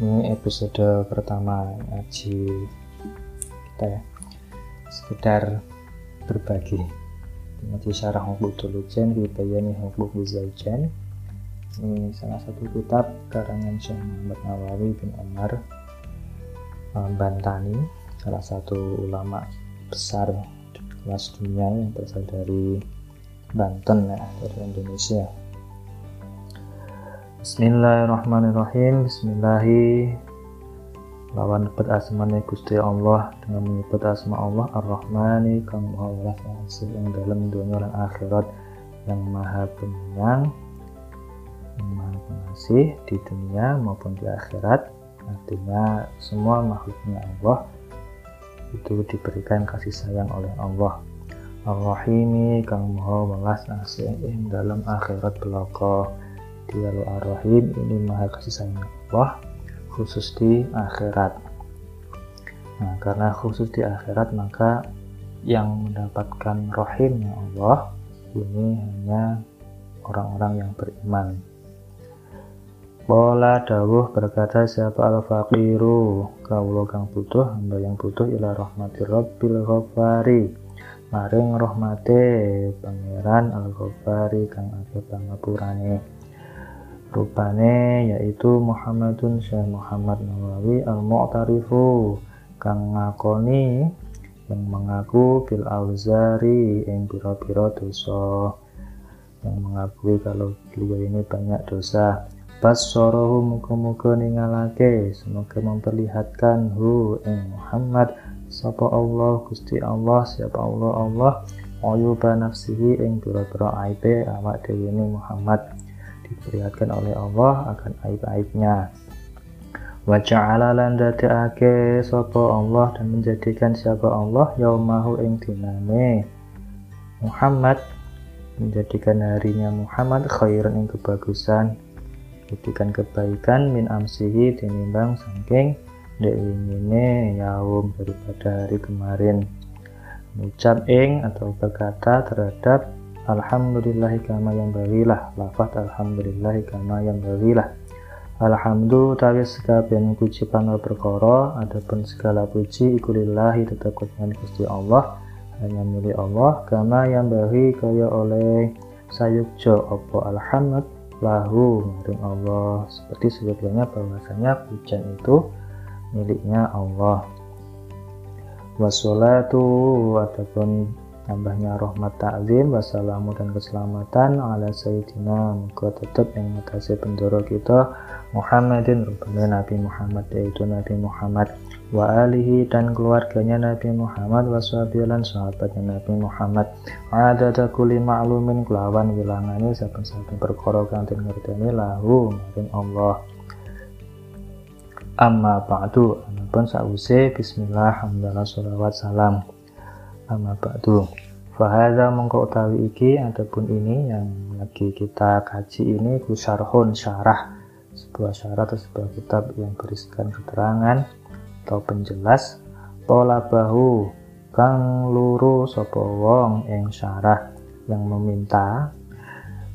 ini episode pertama ngaji kita ya. Sekedar berbagi. Ngaji syarah hukuk ujian dibayani hukuk zaujan. Ini salah satu kitab karangan Syekh Muhammad Nawawi bin Umar eh, Bantani salah satu ulama besar kelas dunia yang berasal dari Banten ya dari Indonesia Bismillahirrahmanirrahim. Bismillahi lawan nyebut asmane Gusti Allah dengan menyebut asma Allah Ar-Rahmani kang maha welas asih ing dalam dunia dan akhirat yang maha penyayang yang maha pengasih di dunia maupun di akhirat. Artinya semua makhluknya Allah itu diberikan kasih sayang oleh Allah. Ar-Rahimi kang maha welas asih ing akhirat belaka Dialu Ar-Rahim ini maha kasih sayang Allah khusus di akhirat. Nah karena khusus di akhirat maka yang mendapatkan rahimnya Allah ini hanya orang-orang yang beriman. Bola dawuh berkata siapa al-faqiru? Kawula kang butuh hamba yang butuh ila rahmati rabbil ghafari. Maring rahmate pangeran al-ghafari kang akeh pangapurane rupane yaitu Muhammadun Syekh Muhammad Nawawi al-Mu'tarifu kang ngakoni yang mengaku bil auzari yang pira-pira dosa. Yang mengakui kalau beliau ini banyak dosa. Pas sorohu muka-muka ningalake semoga memperlihatkan hu ing Muhammad. Sapa Allah Gusti Allah siapa Allah Allah. Ayuba nafsihi ing pira-pira aibe awak dhewe Muhammad diperlihatkan oleh Allah akan aib-aibnya. Wa ja'ala lan dadekake sapa Allah dan menjadikan siapa Allah yaumahu ing dinane Muhammad. Menjadikan harinya Muhammad khairan ing kebagusan menjadikan kebaikan min amsihi tinimbang saking dek yaum daripada hari kemarin. Ucap ing atau berkata terhadap Alhamdulillahi kama yang berilah lafat Alhamdulillahi kama yang berilah Alhamdulillah tawi sekabian puji panggal perkara adapun segala puji ikulillahi tetap dengan Gusti Allah hanya milik Allah. Kama yang beri kaya oleh sayukjo opo alhamd lahu maring Allah. Seperti sebelumnya bahwasanya pujian itu miliknya Allah. Wassalatu adapun tambahnya rahmat ta'zim wassalamu dan keselamatan ala sayyidina. Muka tetap yang ngatasi pendoro kita Muhammadin rupanya Nabi Muhammad yaitu Nabi Muhammad wa alihi dan keluarganya Nabi Muhammad wa sahabilan sahabatnya Nabi Muhammad. Ada kuli ma'lumin kelawan wilangane saben-saben perkara kang den lahu maring Allah. Amma ba'du anapun sause bismillah hamdalah sholawat salam amma ba'du. Fahada mengkau utawi iki ataupun ini yang lagi kita kaji ini kusarhun syarah. Sebuah syarah atau sebuah kitab yang berisikan keterangan atau penjelas. Pola bahu kang luru sopo wong syarah yang meminta.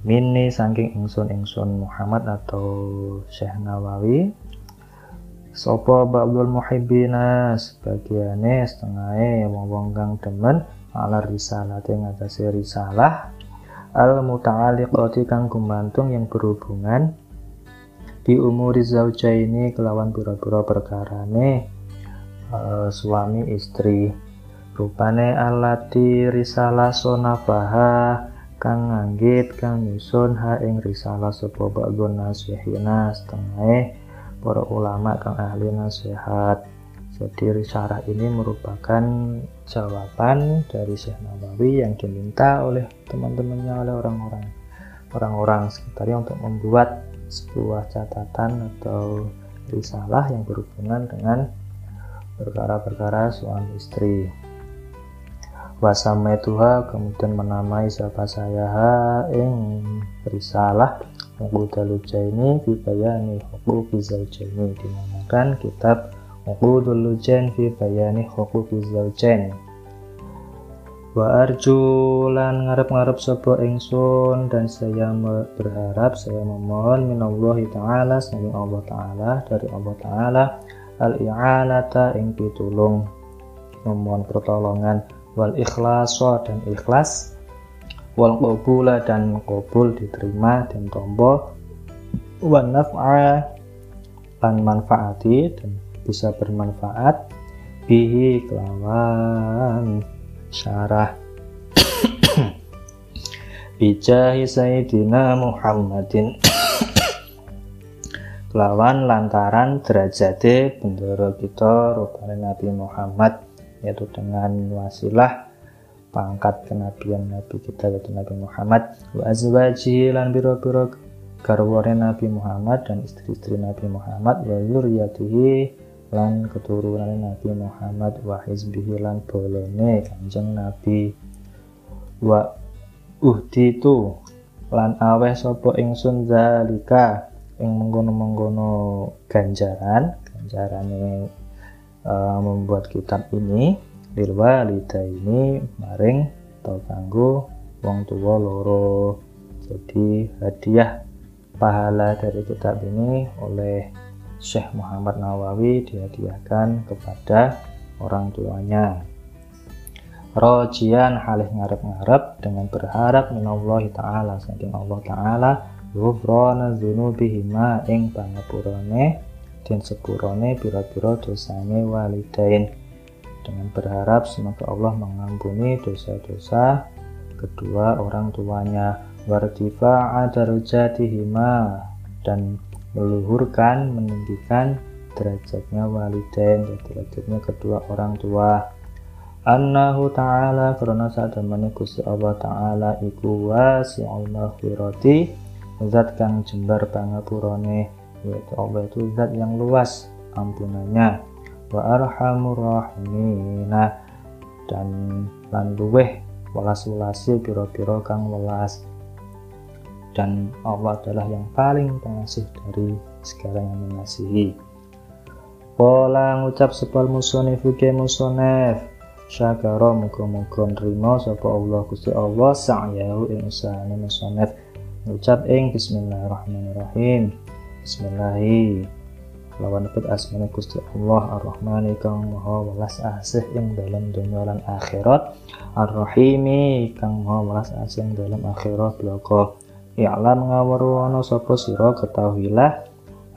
Mini saking ingsun ingsun Muhammad atau Syekh Nawawi Sopo ba'dul muhibbina sebagiannya setengahnya wong wong kang demen ala risalah yang ngatasi risalah. Al muta'alliqati kang gumantung yang berhubungan di umuri ini kelawan pura-pura perkarane uh, suami istri. Rupane alati risalah sonafaha kang nganggit kang nyusun ha ing risalah sapa ba'dun nasihina setengah para ulama kang ahli nasihat. Jadi risalah ini merupakan jawaban dari Syekh Nawawi yang diminta oleh teman-temannya oleh orang-orang orang-orang sekitarnya untuk membuat sebuah catatan atau risalah yang berhubungan dengan perkara-perkara suami istri. Wasamai Tuhan kemudian menamai siapa saya ing risalah Uqudul ini Fibayani Huquqi Zawjaini dinamakan kitab Uqudul Lujain Fibayani Huquqi Zawjain Wa arju lan ngarep-ngarep sapa ingsun dan saya berharap saya memohon minallahi taala saking Allah taala dari Allah taala al-i'anata ing pitulung. Memohon pertolongan wal ikhlaso dan ikhlas wal qabula dan qabul diterima dan tombo wan naf'a lan manfaati dan bisa bermanfaat. Bihi kelawan syarah. Bijahi sayyidina Muhammadin. Kelawan lantaran derajate bendera kita rupane Nabi Muhammad yaitu dengan wasilah pangkat kenabian Nabi kita yaitu Nabi Muhammad. Wa azwajihi lan biro-biro garwane Nabi Muhammad dan istri-istri Nabi Muhammad. Wa zuriyatihi lan keturunan Nabi Muhammad. Wa hizbihi lan bolone kanjeng Nabi. Wa uhdi itu lan aweh sapa ingsun zalika ing menggono-menggono ganjaran. Ganjarane uh, membuat kitab ini lil ini maring atau kanggo wong tua loro. Jadi hadiah pahala dari kitab ini oleh Syekh Muhammad Nawawi dihadiahkan kepada orang tuanya. Rojian halih ngarep-ngarep dengan berharap minallahi ta'ala saking Allah ta'ala ghufrana dzunubihima ing pangapurane dan sepurone pira-pira dosane walidain dengan berharap semoga Allah mengampuni dosa-dosa kedua orang tuanya. Wartifa'a darajatihima dan meluhurkan meninggikan derajatnya walidain derajatnya kedua orang tua. Annahu ta'ala karena saat temani Gusti Allah ta'ala iku wasi'ul maghfirati zat kang jembar pangapurane yaitu Allah itu zat yang luas ampunannya wa arhamur rahimina dan lan luweh welas welasi piro-piro kang welas. Dan Allah adalah yang paling pengasih dari segala yang mengasihi. Pola ngucap sepal musonef uke musonef Syakara muga-muga nrimo sapa Allah Gusti Allah sa'yahu ing usahane musonef ngucap ing bismillahirrahmanirrahim. Bismillahirrahmanirrahim lawan nebut asmane Gusti Allah Ar-Rahman kang maha welas asih ing dalam dunya lan akhirat. Ar-Rahimi kang maha welas asih ing dalam akhirat. Bloko I'lam ngawuru ana sapa sira ketahuilah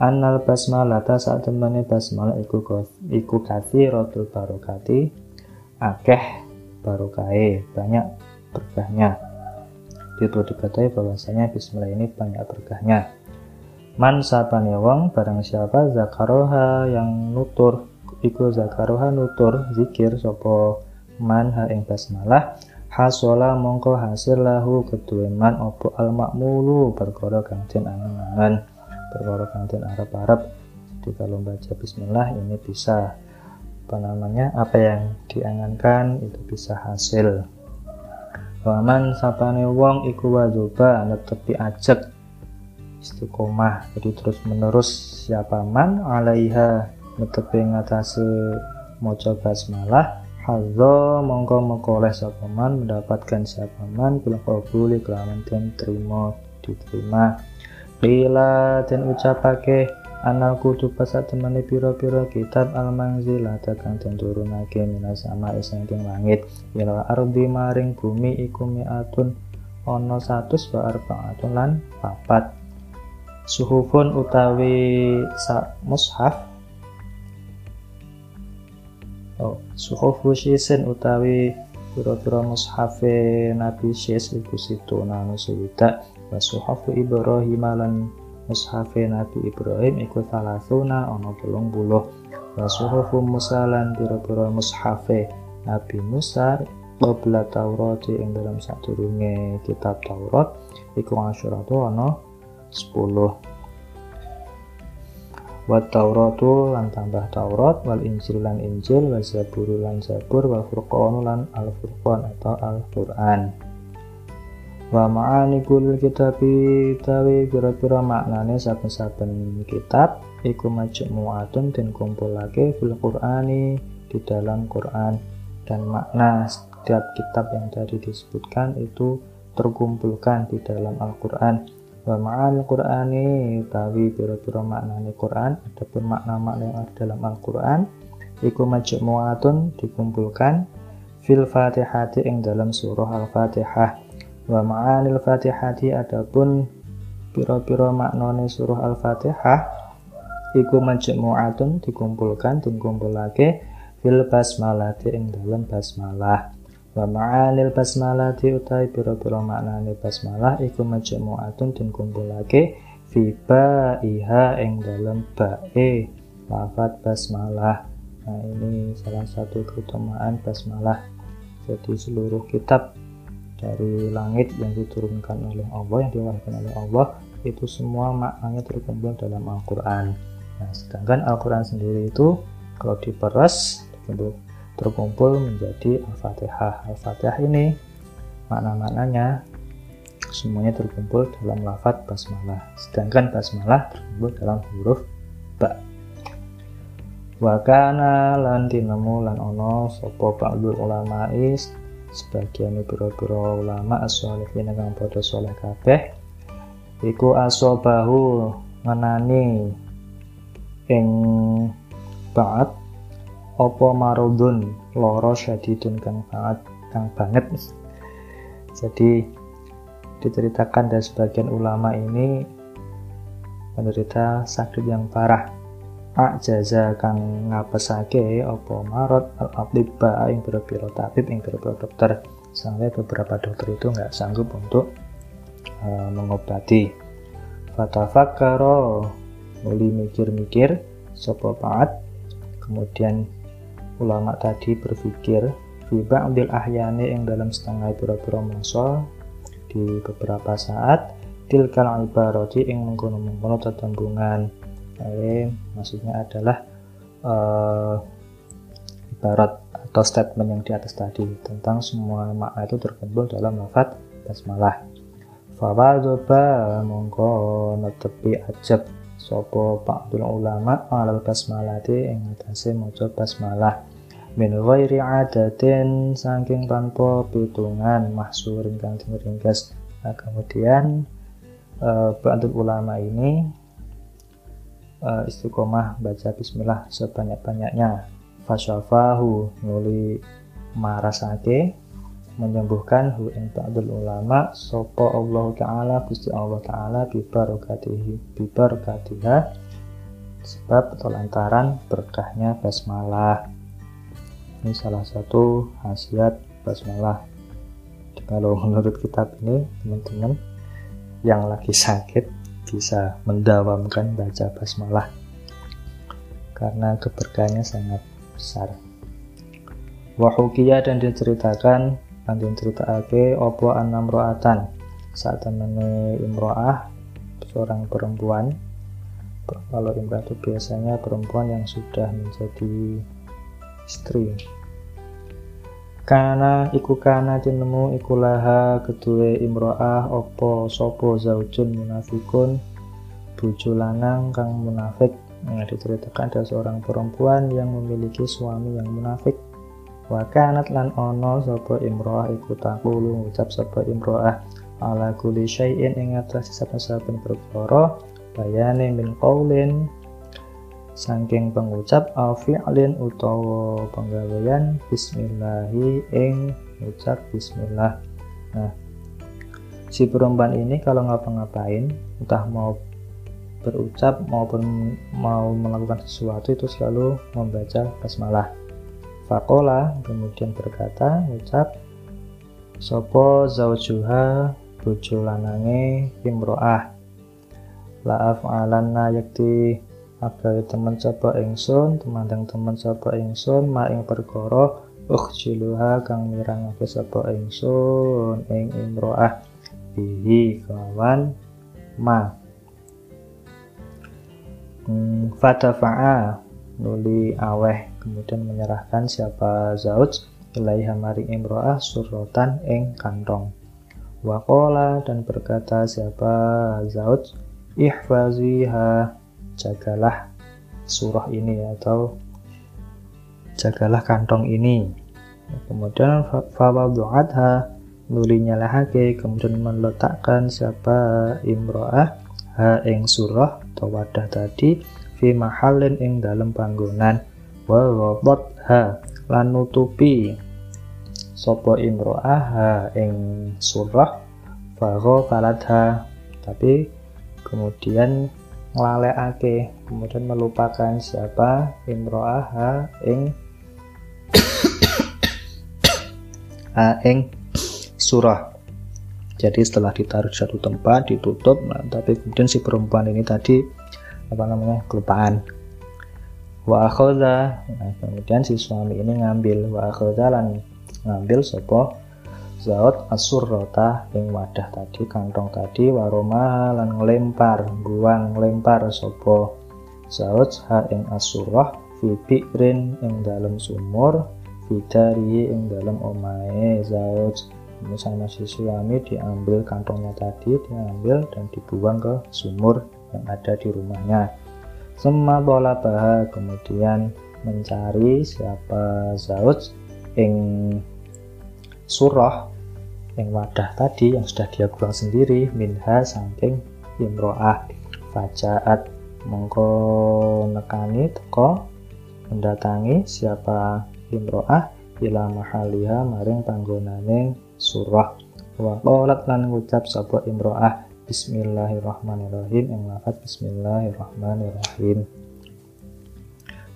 annal basmalata saat temane basmalah iku iku kathiratul barokati akeh barokahe banyak berkahnya. Itu dikatakan bahwasanya bismillah ini banyak berkahnya Man sapane wong barang siapa zakaroha yang nutur iku zakaroha nutur zikir sopo man ha ing basmalah hasola mongko hasil lahu kedue man opo al makmulu perkara kang den angen-angen perkara kang den arep-arep. Jadi kalau baca bismillah ini bisa apa namanya apa yang diangankan itu bisa hasil. Waman sapane wong iku wajoba netepi ajek istiqomah. Jadi terus menerus siapa man alaiha netepi ngatasi moco basmalah hazo mongko mengkoleh siapa man mendapatkan siapa man bila kabuli kelaman dan terima diterima. Lila dan ucapake anal kudu pasat temani piro-piro kitab al manzilah tekan dan turunake minas sama isangking langit. Ila ardi maring bumi iku mi'atun ono satus wa arba'atun lan papat suhufun utawi sa mushaf. Oh suhufu shisin utawi pura-pura mushafe nabi syis iku situ nanu suwita wa suhufu ibrahim lan mushafe nabi ibrahim iku salasuna ono telung buluh wa suhufu musa lan pura-pura mushafe nabi musa qabla Taurat ing dalam sadurunge kitab Taurat iku asyuratu ana 10 wa Tauratu lan tambah Taurat wal Injil lan Injil wa Zabur lan Zabur wal Furqan lan Al Furqan atau Al Quran. Wa ma'ani kul kitabi tawi pira-pira maknane saben-saben kitab iku majmu'atun den kumpulake fil Qur'ani di dalam Quran. Dan makna setiap kitab yang tadi disebutkan itu terkumpulkan di dalam Al-Quran wa ma'al Qur'ani utawi pira-pira maknane Quran adapun makna-makna yang ada dalam Al-Quran iku majmu'atun dikumpulkan fil Fatihati ing dalam surah Al-Fatihah. Wa ma'anil Fatihati adapun pira-pira maknane surah Al-Fatihah iku majmu'atun dikumpulkan dikumpulake fil basmalati ing dalam basmalah wa ma'anil basmalati utai pira-pira maknane basmalah iku majmu'atun den kumpulake fi ba'iha ing dalam bae lafat basmalah. Nah ini salah satu keutamaan basmalah jadi seluruh kitab dari langit yang diturunkan oleh Allah yang diwahyukan oleh Allah itu semua maknanya terkumpul dalam Al-Quran. Nah sedangkan Al-Quran sendiri itu kalau diperas terkumpul menjadi Al-Fatihah. Al-Fatihah ini makna-maknanya semuanya terkumpul dalam lafat basmalah. Sedangkan basmalah terkumpul dalam huruf ba. Wa kana lan lan ono sapa ba'dul is sebagian pira-pira ulama as-sholihin kang padha saleh kabeh iku asobahu ngenani ing ba'at opo marudun loro syadidun kang banget kang banget. Jadi diceritakan dari sebagian ulama ini menderita sakit yang parah. Jaza kang ngapesake opo marot al abdibba yang berpiro tabib yang berpiro dokter. Sampai beberapa dokter itu nggak sanggup untuk uh, mengobati. Fatafakaro muli mikir-mikir sopo paat. Kemudian ulama tadi berpikir fi ba'dil ahyani yang dalam setengah pura-pura di beberapa saat tilkal ibarati yang mengkono-mengkono tetembungan eh, maksudnya adalah uh, ibarat atau statement yang di atas tadi tentang semua makna itu terkumpul dalam lafaz basmalah. Fawadzoba mongko netepi ajab sopo ba'dul ulama alal basmalati ing atase maca basmalah min ghairi adatin saking tanpa pitungan mahsur ingkang ringkas nah, kemudian uh, ulama ini uh, istiqomah baca bismillah sebanyak-banyaknya. Fasyafahu nuli marasake menyembuhkan hu ing ulama sapa Allah taala Gusti Allah taala bi barakatihi bi barakatiha sebab lantaran berkahnya basmalah ini salah satu khasiat basmalah. Kalau menurut kitab ini teman-teman yang lagi sakit bisa mendawamkan baca basmalah. Karena keberkahannya sangat besar. Wahukia dan diceritakan dan diceritakan opo anam roatan. Saat temene imroah seorang perempuan. Kalau imroah itu biasanya perempuan yang sudah menjadi istri. Kana iku kana tinemu iku laha imro'ah opo sopo zaujun munafikun bojo lanang kang munafik. Nah, diceritakan ada seorang perempuan yang memiliki suami yang munafik. Wa kanat lan ono sopo imro'ah iku takulu ngucap sopo imro'ah. Ala kuli syai'in ing atas saben-saben perkara bayane min qaulin saking pengucap au fi'lin utawa penggawean bismillahi ing ucap bismillah. Nah si perempuan ini kalau ngapa-ngapain entah mau berucap maupun mau melakukan sesuatu itu selalu membaca basmalah. Fakola kemudian berkata ucap sopo zaujuha bojo lanange imro'ah. La'af alanna yakti Abai teman sapa ingsun, temandang teman sapa ingsun, ma ing perkara ukhjiluha kang mirangake sapa ingsun ing imroah. Bihi kawan ma. Hmm, fatafa'a nuli aweh kemudian menyerahkan siapa zauj ilaiha maring imroah surrotan ing kantong. Wakola dan berkata siapa zauj ihfaziha jagalah surah ini atau jagalah kantong ini. Kemudian fawadu'atha nuli nyalahake kemudian meletakkan siapa imro'ah ha ing surah atau wadah tadi fi mahalin ing dalam panggonan. Wa ha lan sapa imro'ah ha ing surah. Fago faladha tapi kemudian nglalekake kemudian melupakan siapa imro'ah ha ing ha ing surah. Jadi setelah ditaruh di satu tempat ditutup nah, tapi kemudian si perempuan ini tadi apa namanya kelupaan. Wa nah, kemudian si suami ini ngambil wa lan ngambil sopo Zaud asurrota ing wadah tadi kantong tadi waroma lan ngelempar buang ngelempar sopo. Zaud ha ing asurrah fi bi'rin ing dalam sumur fidari ing dalam omae Zaud ini sama si suami diambil kantongnya tadi diambil dan dibuang ke sumur yang ada di rumahnya. Semua bola baha kemudian mencari siapa Zaud ing surah yang wadah tadi yang sudah dia buang sendiri minha saking imro'ah. Fajaat mongko nekani teko mendatangi siapa imro'ah ila mahaliha maring panggonane surah. Wa qalat lan ngucap sapa imro'ah bismillahirrahmanirrahim yang lafaz bismillahirrahmanirrahim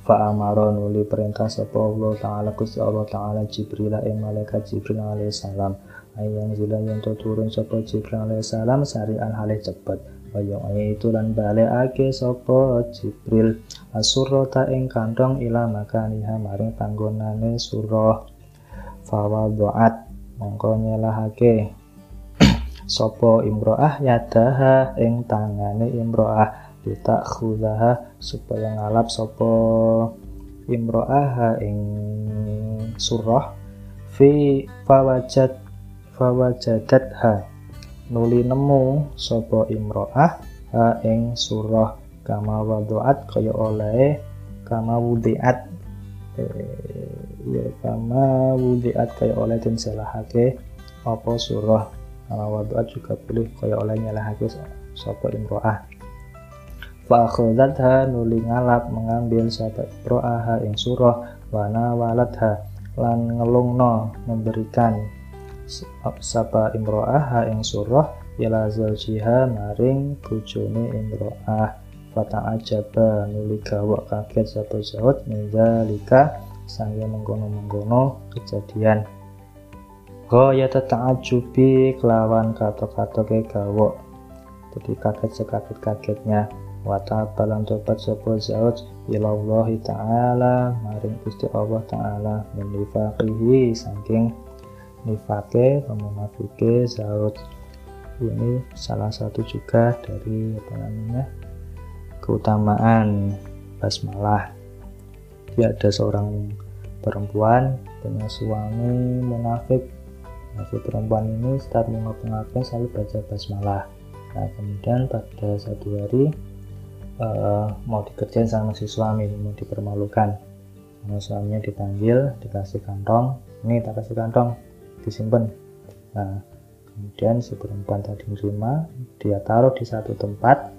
Fa'amara nuli perintah sapa Allah taala Gusti Allah taala Jibril ing malaikat Jibril alaihi salam. Ayang zila yang turun sapa Jibril alaihi salam sari al halih cepet kaya itu lan balekake sapa Jibril. Asurata ing kantong ila makaniha maring panggonane surah. Fawadhaat mongko nyelahake. Sapa imroah yadaha ing tangane imroah kita khudaha supaya ngalap sopo imro'aha ing surah fi fawajat fawajadat ha nuli nemu sopo imro'ah ha ing surah kama wadu'at kaya oleh kama wudiat. Eh, ya kama wudiat kaya oleh dan selahake apa surah. Kama wadu'at juga boleh kaya oleh nyalahake sopo imro'ah Fa'akhudatha nuli ngalap mengambil sahabat pro'aha ing surah wana waladha lan ngelungno memberikan sapa imro'aha ing surah ila zawjiha maring bujone imro'ah. Fata'ajaba nuli gawak kaget sapa zaud mindalika sangya menggono-menggono kejadian. Goya teta'ajubi kelawan kata-kata ke gawok. Jadi kaget sekaget-kagetnya wa ta'abbalan tobat sapa zauj Allah ta'ala maring Gusti Allah ta'ala min nifaqihi saking nifake pemunafike zauj ini salah satu juga dari apa namanya keutamaan basmalah. Dia ada seorang perempuan punya suami munafik. Nah si perempuan ini setiap pengakuan selalu baca basmalah. Nah kemudian pada satu hari uh, mau dikerjain sama si suami mau dipermalukan. Sama suaminya dipanggil dikasih kantong. Ini tak kasih kantong disimpan nah kemudian si perempuan tadi menerima dia taruh di satu tempat.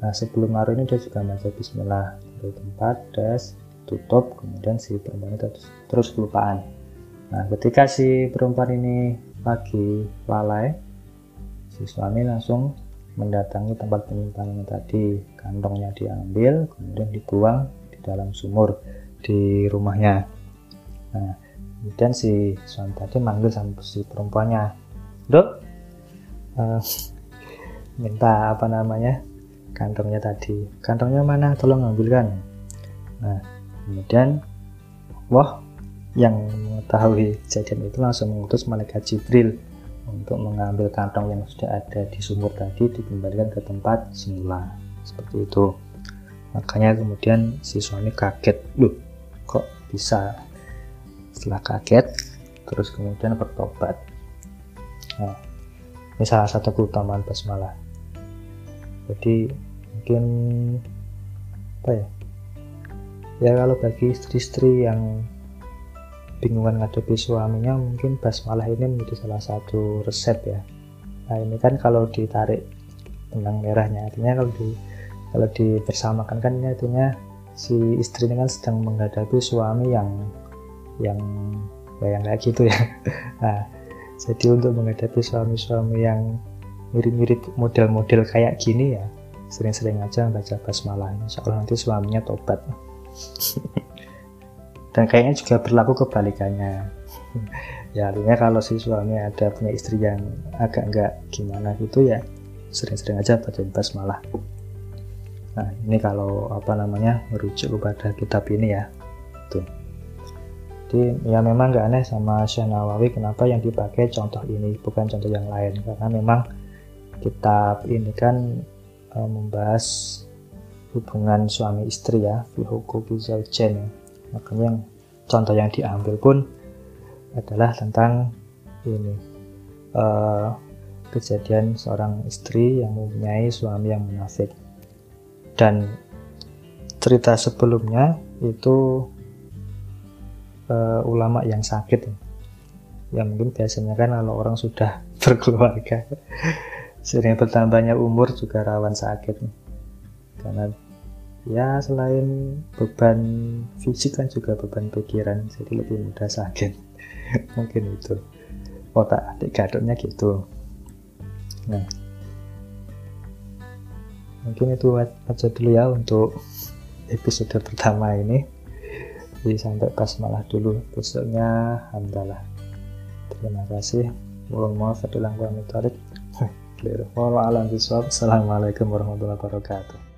Nah sebelum hari ini dia juga baca bismillah. Dari tempat des tutup kemudian si perempuan itu terus, terus kelupaan. Nah ketika si perempuan ini pagi lalai si suami langsung mendatangi tempat penyimpanan tadi. Kantongnya diambil kemudian dibuang di dalam sumur di rumahnya. Nah kemudian si suami tadi manggil sama si perempuannya. Dok uh, minta apa namanya kantongnya tadi. Kantongnya mana? Tolong ambilkan. Nah kemudian wah yang mengetahui kejadian itu langsung mengutus malaikat Jibril untuk mengambil kantong yang sudah ada di sumur tadi dikembalikan ke tempat semula. Seperti itu. Makanya kemudian si suami kaget loh kok bisa? Setelah kaget terus kemudian bertobat. Nah ini salah satu keutamaan basmalah. Jadi mungkin apa ya? Ya kalau bagi istri-istri yang bingungan ngadepi suaminya mungkin basmalah ini menjadi salah satu resep ya. Nah ini kan kalau ditarik benang merahnya artinya kalau di kalau dibersamakan kan ini artinya si istri ini kan sedang menghadapi suami yang yang yang kayak gitu ya. Nah jadi untuk menghadapi suami-suami yang mirip-mirip model-model kayak gini ya sering-sering aja baca basmalah. Insya Allah nanti suaminya tobat dan kayaknya juga berlaku kebalikannya. Ya artinya kalau si suami ada punya istri yang agak enggak gimana gitu ya sering-sering aja baca basmalah nah ini kalau apa namanya merujuk kepada kitab ini ya. Tuh. Jadi ya memang nggak aneh sama Syekh Nawawi kenapa yang dipakai contoh ini bukan contoh yang lain. Karena memang kitab ini kan e, membahas hubungan suami istri ya fi hukuki zaujain makanya yang contoh yang diambil pun adalah tentang ini. Uh, kejadian seorang istri yang mempunyai suami yang munafik. Dan cerita sebelumnya itu uh, ulama yang sakit. Ya mungkin biasanya kan kalau orang sudah berkeluarga sering bertambahnya umur juga rawan sakit. Karena ya selain beban fisik kan juga beban pikiran jadi lebih mudah sakit. Mungkin itu. Otak adik gadotnya gitu. Nah. Mungkin itu aja dulu ya untuk episode pertama ini. Jadi sampai pas malah dulu besoknya alhamdulillah. Terima kasih. Mohon maaf ada langkah metodik Assalamualaikum warahmatullahi wabarakatuh